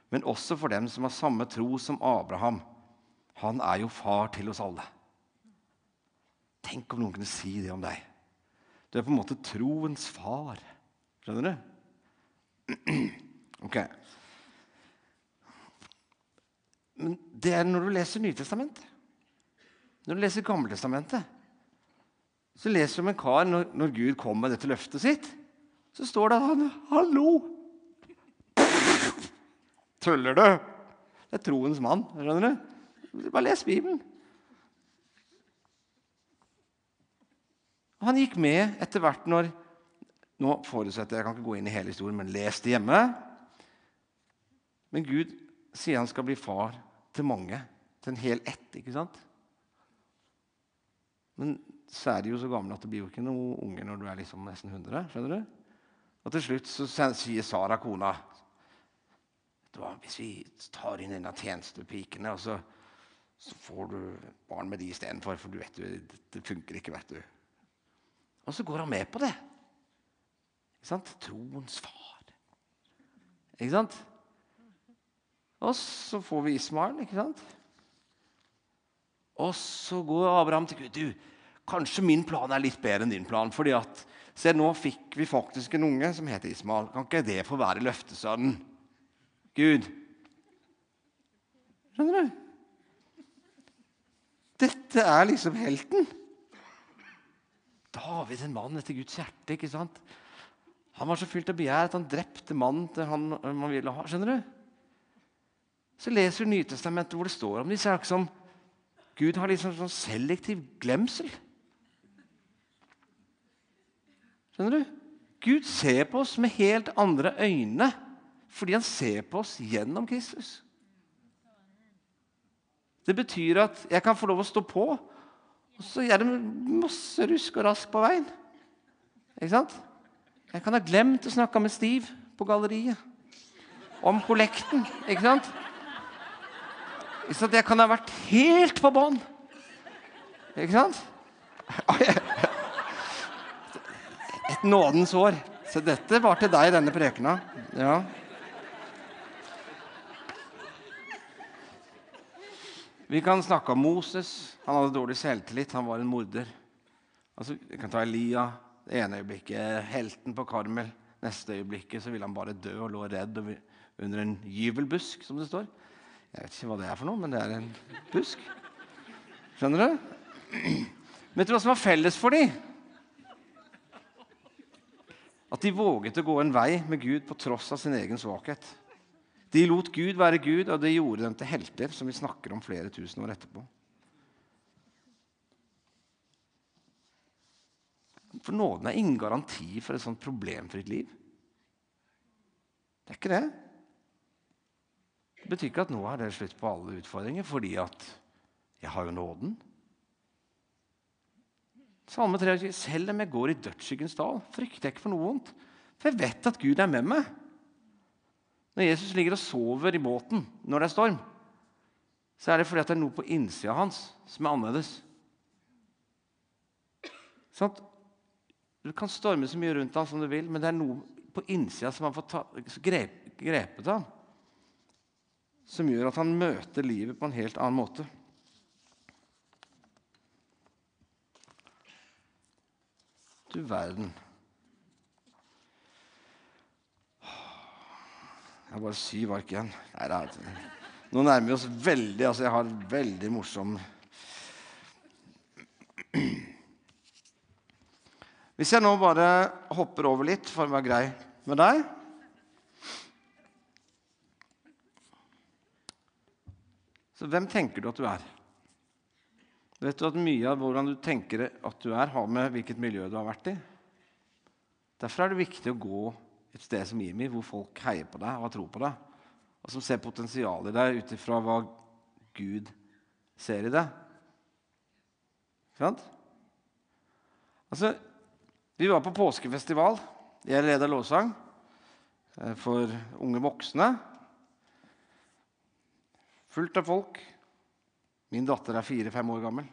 men også for dem som har samme tro som Abraham. Han er jo far til oss alle. Tenk om noen kunne si det om deg. Du er på en måte troens far. Skjønner du? Ok. Men det er når du leser Nytestamentet. Når du leser Gammeltestamentet, så leser du om en kar når, når Gud kom med dette løftet sitt. Så står det at han Hallo! Tuller du? Det er troens mann. skjønner du? Bare les Bibelen. Han gikk med etter hvert når Nå forutsetter jeg, jeg kan ikke gå inn i hele historien, men les det hjemme. Men Gud sier han skal bli far til mange. Til en hel ett. ikke sant? Men så er de jo så gamle at det blir jo ikke noe unge når du er liksom nesten 100. skjønner du? Og til slutt så sier Sara, kona Hvis vi tar inn en av tjenestepikene, og så, så får du barn med de istedenfor, for du vet jo, det funker ikke. vet du. Og så går han med på det. Ikke sant? Troens far. Ikke sant? Og så får vi Ismael, ikke sant? Og så går Abraham til Gud. Du, kanskje min plan er litt bedre enn din plan. fordi at, Se, nå fikk vi faktisk en unge som heter Ismael. Kan ikke det få være løftesønnen? Gud. Skjønner du? Dette er liksom helten. David, en mann etter Guds hjerte. ikke sant? Han var så fylt av begjær at han drepte mannen til han man ville ha. skjønner du? Så leser du Nytestamentet hvor det står om disse som Gud har liksom sånn selektiv glemsel. Skjønner du? Gud ser på oss med helt andre øyne fordi han ser på oss gjennom Kristus. Det betyr at jeg kan få lov å stå på, og så er det masse rusk og rask på veien. Ikke sant? Jeg kan ha glemt å snakke med Stiv på galleriet om kollekten. Ikke sant? Sant? Jeg kan ha vært helt på bånn. Ikke sant? Et nådens år. Så dette var til deg, denne prekena. Ja. Vi kan snakke om Moses. Han hadde dårlig selvtillit. Han var en morder. Altså, vi kan ta Elia. Det ene øyeblikket helten på Karmel. Neste øyeblikket så ville han bare dø og lå redd under en gyvelbusk, som det står. Jeg vet ikke hva det er for noe, men det er en busk. Skjønner du? Vet du hva som var felles for dem? At de våget å gå en vei med Gud på tross av sin egen svakhet. De lot Gud være Gud, og det gjorde dem til helter, som vi snakker om flere tusen år etterpå. For nåden er ingen garanti for et sånt problemfritt liv. Det er ikke det. Det betyr ikke at nå er det slutt på alle utfordringer, fordi at jeg har jo nåden. Salme 23. Selv om jeg går i dødsskyggens dal, frykter jeg ikke for noe vondt. For jeg vet at Gud er med meg. Når Jesus ligger og sover i båten når det er storm, så er det fordi det er noe på innsida hans som er annerledes. Sånn du kan storme så mye rundt ham som du vil, men det er noe på innsida som har fått grep, grepet av, som gjør at han møter livet på en helt annen måte. Du verden. Jeg har bare syv ark igjen. Nei, det nå nærmer vi oss veldig altså Jeg har veldig morsom Hvis jeg nå bare hopper over litt for å være grei med deg Så hvem tenker du at du er? Vet du at Mye av hvordan du tenker at du er, har med hvilket miljø du har vært i. Derfor er det viktig å gå et sted som Imi, hvor folk heier på deg og har tro på deg, og som ser potensial i deg ut ifra hva Gud ser i deg. Sant? Altså, vi var på påskefestival. Jeg leda lovsang eh, for unge voksne. Fullt av folk. Min datter er fire-fem år gammel.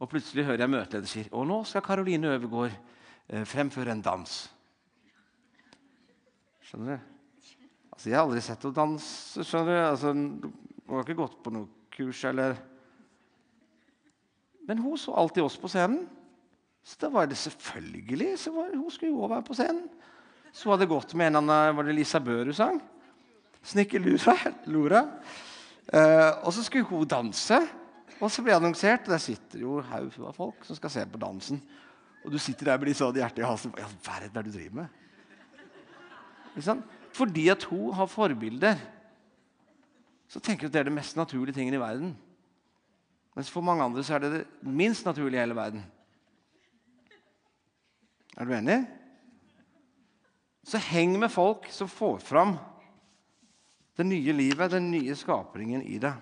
Og plutselig hører jeg møteleder sier og nå skal Karoline Øvergård eh, fremføre en dans. Skjønner du? Altså, Jeg har aldri sett henne danse. skjønner du? Altså, Hun har ikke gått på noe kurs eller Men hun så alltid oss på scenen. Så da var det selvfølgelig så var, Hun skulle jo også være på scenen. Så hun hadde gått med en annen Var det Lisa Bør hun sang? Snikkelura. Lora. Uh, og så skulle hun danse, og så ble det annonsert. Og Der sitter jo haug av folk som skal se på dansen. Og du sitter der med blir sånn hjerte i halsen. Hva i all verden er det du driver med? Fordi at hun har forbilder, så tenker hun at det er det mest naturlige tingen i verden. Mens for mange andre så er det det minst naturlige i hele verden. Er du enig? Så heng med folk som får fram det nye livet, den nye skapningen i det.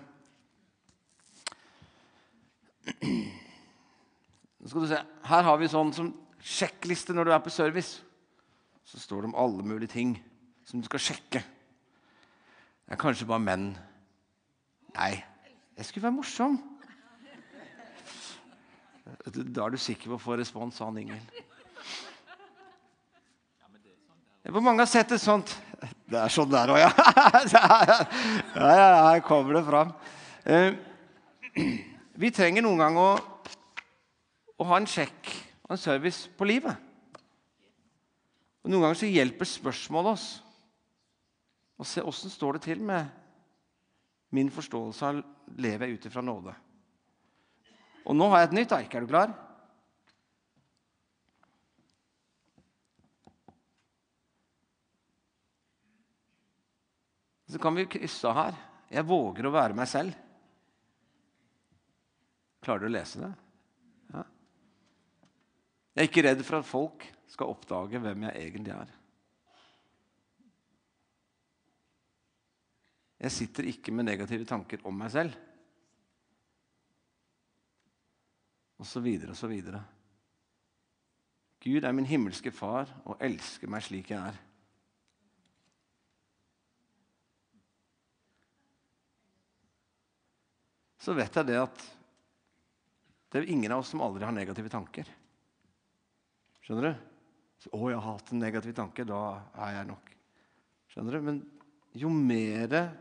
skal du se, Her har vi sånn som sjekkliste når du er på service. Så står det om alle mulige ting som du skal sjekke. Det er kanskje bare menn. Nei, jeg skulle være morsom. Da er du sikker på å få respons, sa han Ingel. Hvor mange har sett et sånt Det er sånn der òg, ja. ja. Ja, Her kommer det fram. Eh, vi trenger noen gang å, å ha en sjekk og en service på livet. Og Noen ganger så hjelper spørsmålet oss å se åssen står det til med min forståelse av lever jeg ut ifra nåde. Og nå har jeg et nytt ark. Er du klar? Så kan vi krysse her. Jeg våger å være meg selv. Klarer du å lese det? Ja. Jeg er ikke redd for at folk skal oppdage hvem jeg egentlig er. Jeg sitter ikke med negative tanker om meg selv. Og så videre og så videre. Gud er min himmelske far og elsker meg slik jeg er. Så vet jeg det at det er ingen av oss som aldri har negative tanker. Skjønner du? 'Å, jeg har hatt en negativ tanke. Da er jeg nok.' Skjønner du? Men jo mer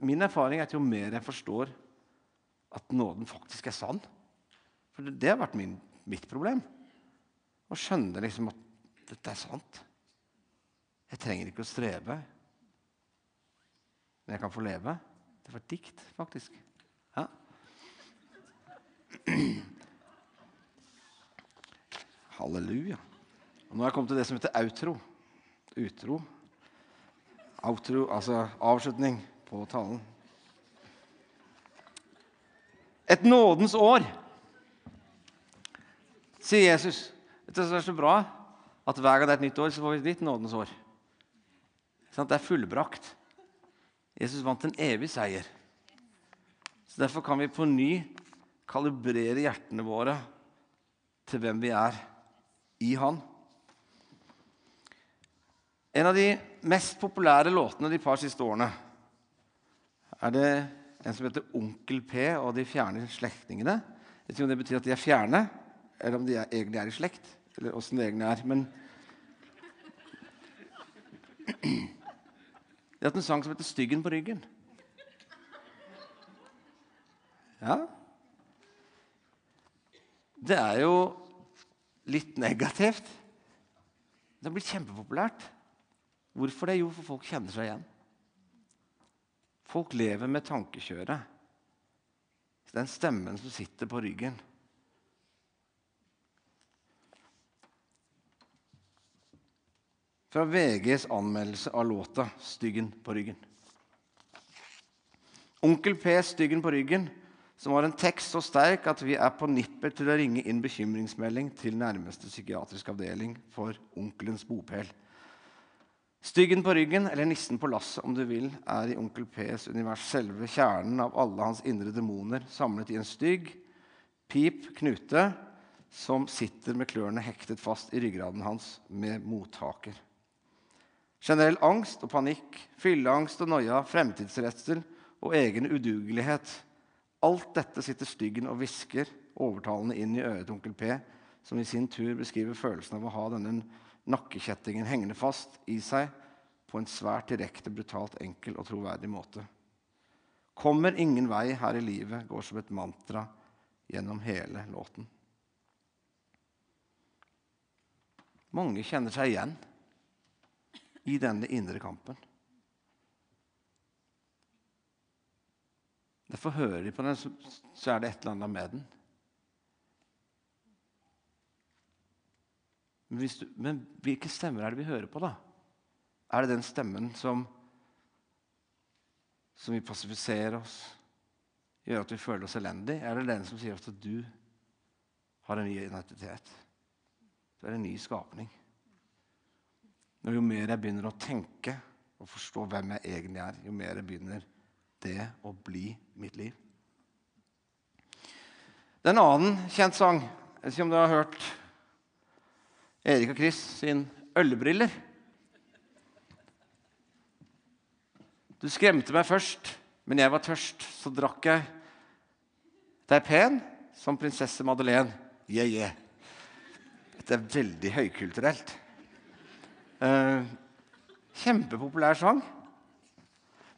Min erfaring er at jo mer jeg forstår at nåden faktisk er sann For det, det har vært min, mitt problem. Å skjønne liksom at dette er sant. Jeg trenger ikke å strebe, men jeg kan få leve. Det var et dikt, faktisk. Ja. Halleluja. Og nå har jeg kommet til det som heter outro. Utro. Outro, altså avslutning på talen. Et nådens år, sier Jesus. Det er så bra at hver gang det er et nytt år, så får vi nytt nådens år. Det er fullbrakt. Jesus vant en evig seier. Så Derfor kan vi på ny kalibrere hjertene våre til hvem vi er i Han. En av de mest populære låtene de par siste årene er det en som heter Onkel P og de fjerne slektningene. Jeg vet ikke om det betyr at de er fjerne, eller om de er, egentlig er i slekt. Eller åssen det egentlig er. Men De har hatt en sang som heter 'Styggen på ryggen'. Ja. Det er jo litt negativt. Det har blitt kjempepopulært. Hvorfor det? Jo, for folk kjenner seg igjen. Folk lever med tankekjøret. Den stemmen som sitter på ryggen. Fra VGs anmeldelse av låta 'Styggen på ryggen'. Onkel P 'Styggen på ryggen', som har en tekst så sterk at vi er på nippet til å ringe inn bekymringsmelding til nærmeste psykiatrisk avdeling for onkelens bopel. Styggen på ryggen, eller nissen på lasset om du vil, er i Onkel Ps univers selve kjernen av alle hans indre demoner samlet i en stygg, pip knute som sitter med klørne hektet fast i ryggraden hans med mottaker. Generell angst og panikk, fylleangst og noia, fremtidsredsel og egen udugelighet. Alt dette sitter styggen og hvisker overtalende inn i øret til onkel P, som i sin tur beskriver følelsen av å ha denne nakkekjettingen hengende fast i seg på en svært direkte, brutalt enkel og troverdig måte. Kommer ingen vei her i livet går som et mantra gjennom hele låten. Mange kjenner seg igjen i denne indre kampen. Derfor hører de på den, så er det et eller annet med den. Men, du, men hvilke stemmer er det vi hører på, da? Er det den stemmen som, som vil passifisere oss, gjøre at vi føler oss elendig? Er det den som sier at du har en ny identitet? Du er en ny skapning. Og jo mer jeg begynner å tenke og forstå hvem jeg egentlig er, jo mer jeg begynner det å bli mitt liv. Det er en annen kjent sang. Jeg vet ikke om du har hørt Erik og Chris sin 'Ølbriller'. Du skremte meg først, men jeg var tørst, så drakk jeg Det er pen som prinsesse Madeleine. Yeah, yeah. Dette er veldig høykulturelt. Uh, kjempepopulær sang.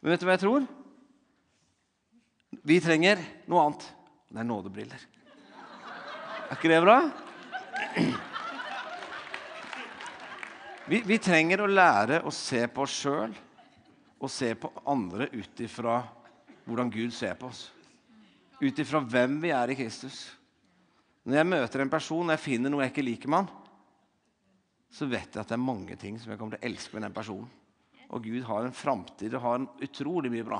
Men vet du hva jeg tror? Vi trenger noe annet. Det er nådebriller. Er ikke det bra? Vi, vi trenger å lære å se på oss sjøl og se på andre ut ifra hvordan Gud ser på oss. Ut ifra hvem vi er i Kristus. Når jeg møter en person og jeg finner noe jeg ikke liker med han, så vet jeg at det er mange ting som jeg kommer til å elske med den personen. Og Gud har en framtid og har en utrolig mye bra.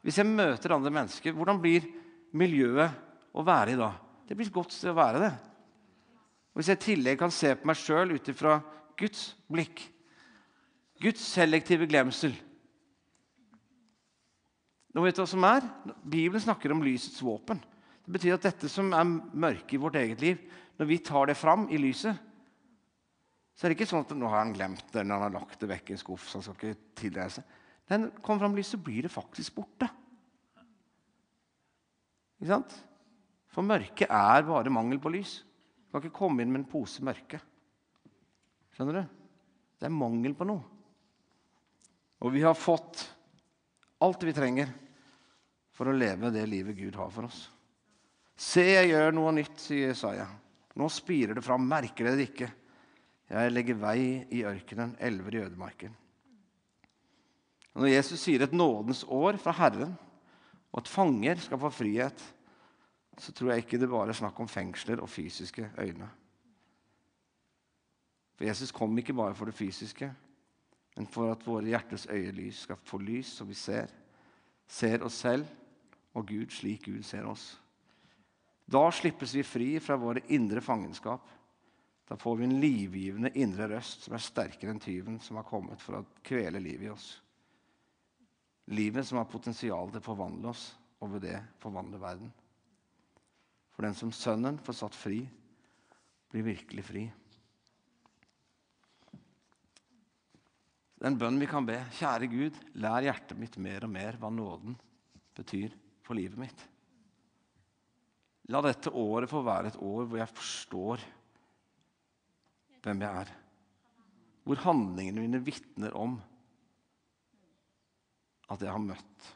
Hvis jeg møter andre mennesker, hvordan blir miljøet å være i da? Det blir et godt sted å være det. Hvis jeg i tillegg kan se på meg sjøl ut ifra Guds blikk, Guds selektive glemsel Nå vet du hva som er? Bibelen snakker om lysets våpen. Det betyr at dette som er mørke i vårt eget liv, når vi tar det fram i lyset, så er det ikke sånn at nå har han glemt det eller han har lagt det vekk i en skuff. så han skal ikke tilreise. Når det kommer fram lyset, blir det faktisk borte. Ikke sant? For mørket er bare mangel på lys. Du kan ikke komme inn med en pose mørke. Skjønner du? Det er mangel på noe. Og vi har fått alt vi trenger for å leve det livet Gud har for oss. Se, jeg gjør noe nytt, sier Jesaja. Nå spirer det fram. Merker dere det ikke? Jeg legger vei i ørkenen, elver i ødemarken. Når Jesus sier et nådens år fra Herren, og at fanger skal få frihet, så tror jeg ikke det bare er snakk om fengsler og fysiske øyne. For Jesus kom ikke bare for det fysiske, men for at våre hjertes øyelys skal få lys, så vi ser. Ser oss selv og Gud slik Gud ser oss. Da slippes vi fri fra våre indre fangenskap. Da får vi en livgivende indre røst som er sterkere enn tyven som har kommet for å kvele livet i oss. Livet som har potensial til å forvandle oss, og ved det forvandle verden. For den som Sønnen får satt fri, blir virkelig fri. Den bønnen vi kan be, kjære Gud, lær hjertet mitt mer og mer hva nåden betyr for livet mitt. La dette året få være et år hvor jeg forstår hvem jeg er. Hvor handlingene mine vitner om at jeg har møtt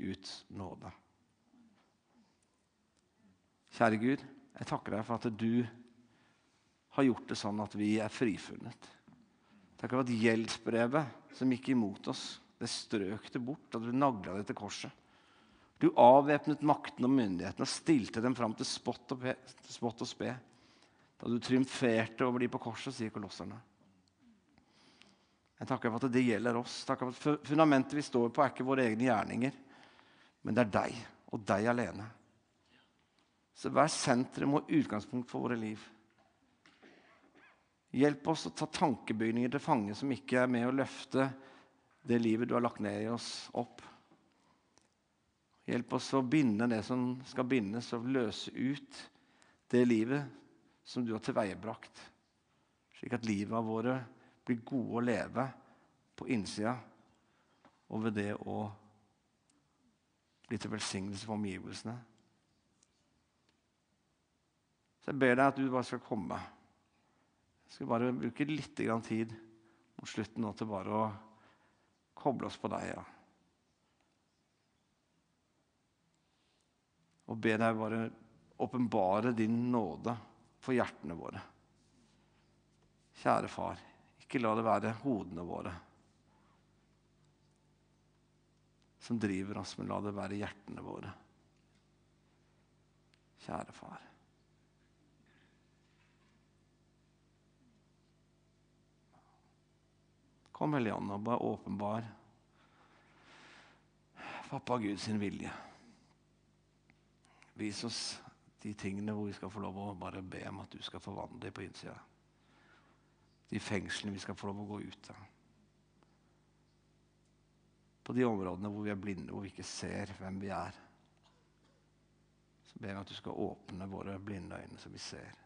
Guds nåde. Kjære Gud, jeg takker deg for at du har gjort det sånn at vi er frifunnet. Takk for at gjeldsbrevet som gikk imot oss, det strøk det bort, da du nagla det til korset. Du avvæpnet makten og myndighetene og stilte dem fram til spott og, spott og spe. Da du triumferte over de på korset, sier kolosserne. Jeg takker for at det gjelder oss. Takker for at Fundamentet vi står på, er ikke våre egne gjerninger, men det er deg og deg alene. Så vær sentrum og utgangspunkt for våre liv. Hjelp oss å ta tankebygninger til fange som ikke er med å løfte det livet du har lagt ned i oss, opp. Hjelp oss å binde det som skal bindes, og løse ut det livet som du har tilveiebrakt. Slik at livet våre blir gode å leve på innsida, og ved det å bli til velsignelse for omgivelsene. Så jeg ber deg at du bare skal komme. Jeg skal bare bruke litt tid mot slutten nå til bare å koble oss på deg. ja. Og be deg bare åpenbare din nåde for hjertene våre. Kjære far, ikke la det være hodene våre som driver oss, men la det være hjertene våre. Kjære far. Kom, Hellige Ånd, og bare åpenbar pappa Gud sin vilje. Vis oss de tingene hvor vi skal få lov å bare be om at du skal forvandle på innsida. De fengslene vi skal få lov å gå ut av. På de områdene hvor vi er blinde, hvor vi ikke ser hvem vi er. Så ber jeg at du skal åpne våre blinde øyne, så vi ser.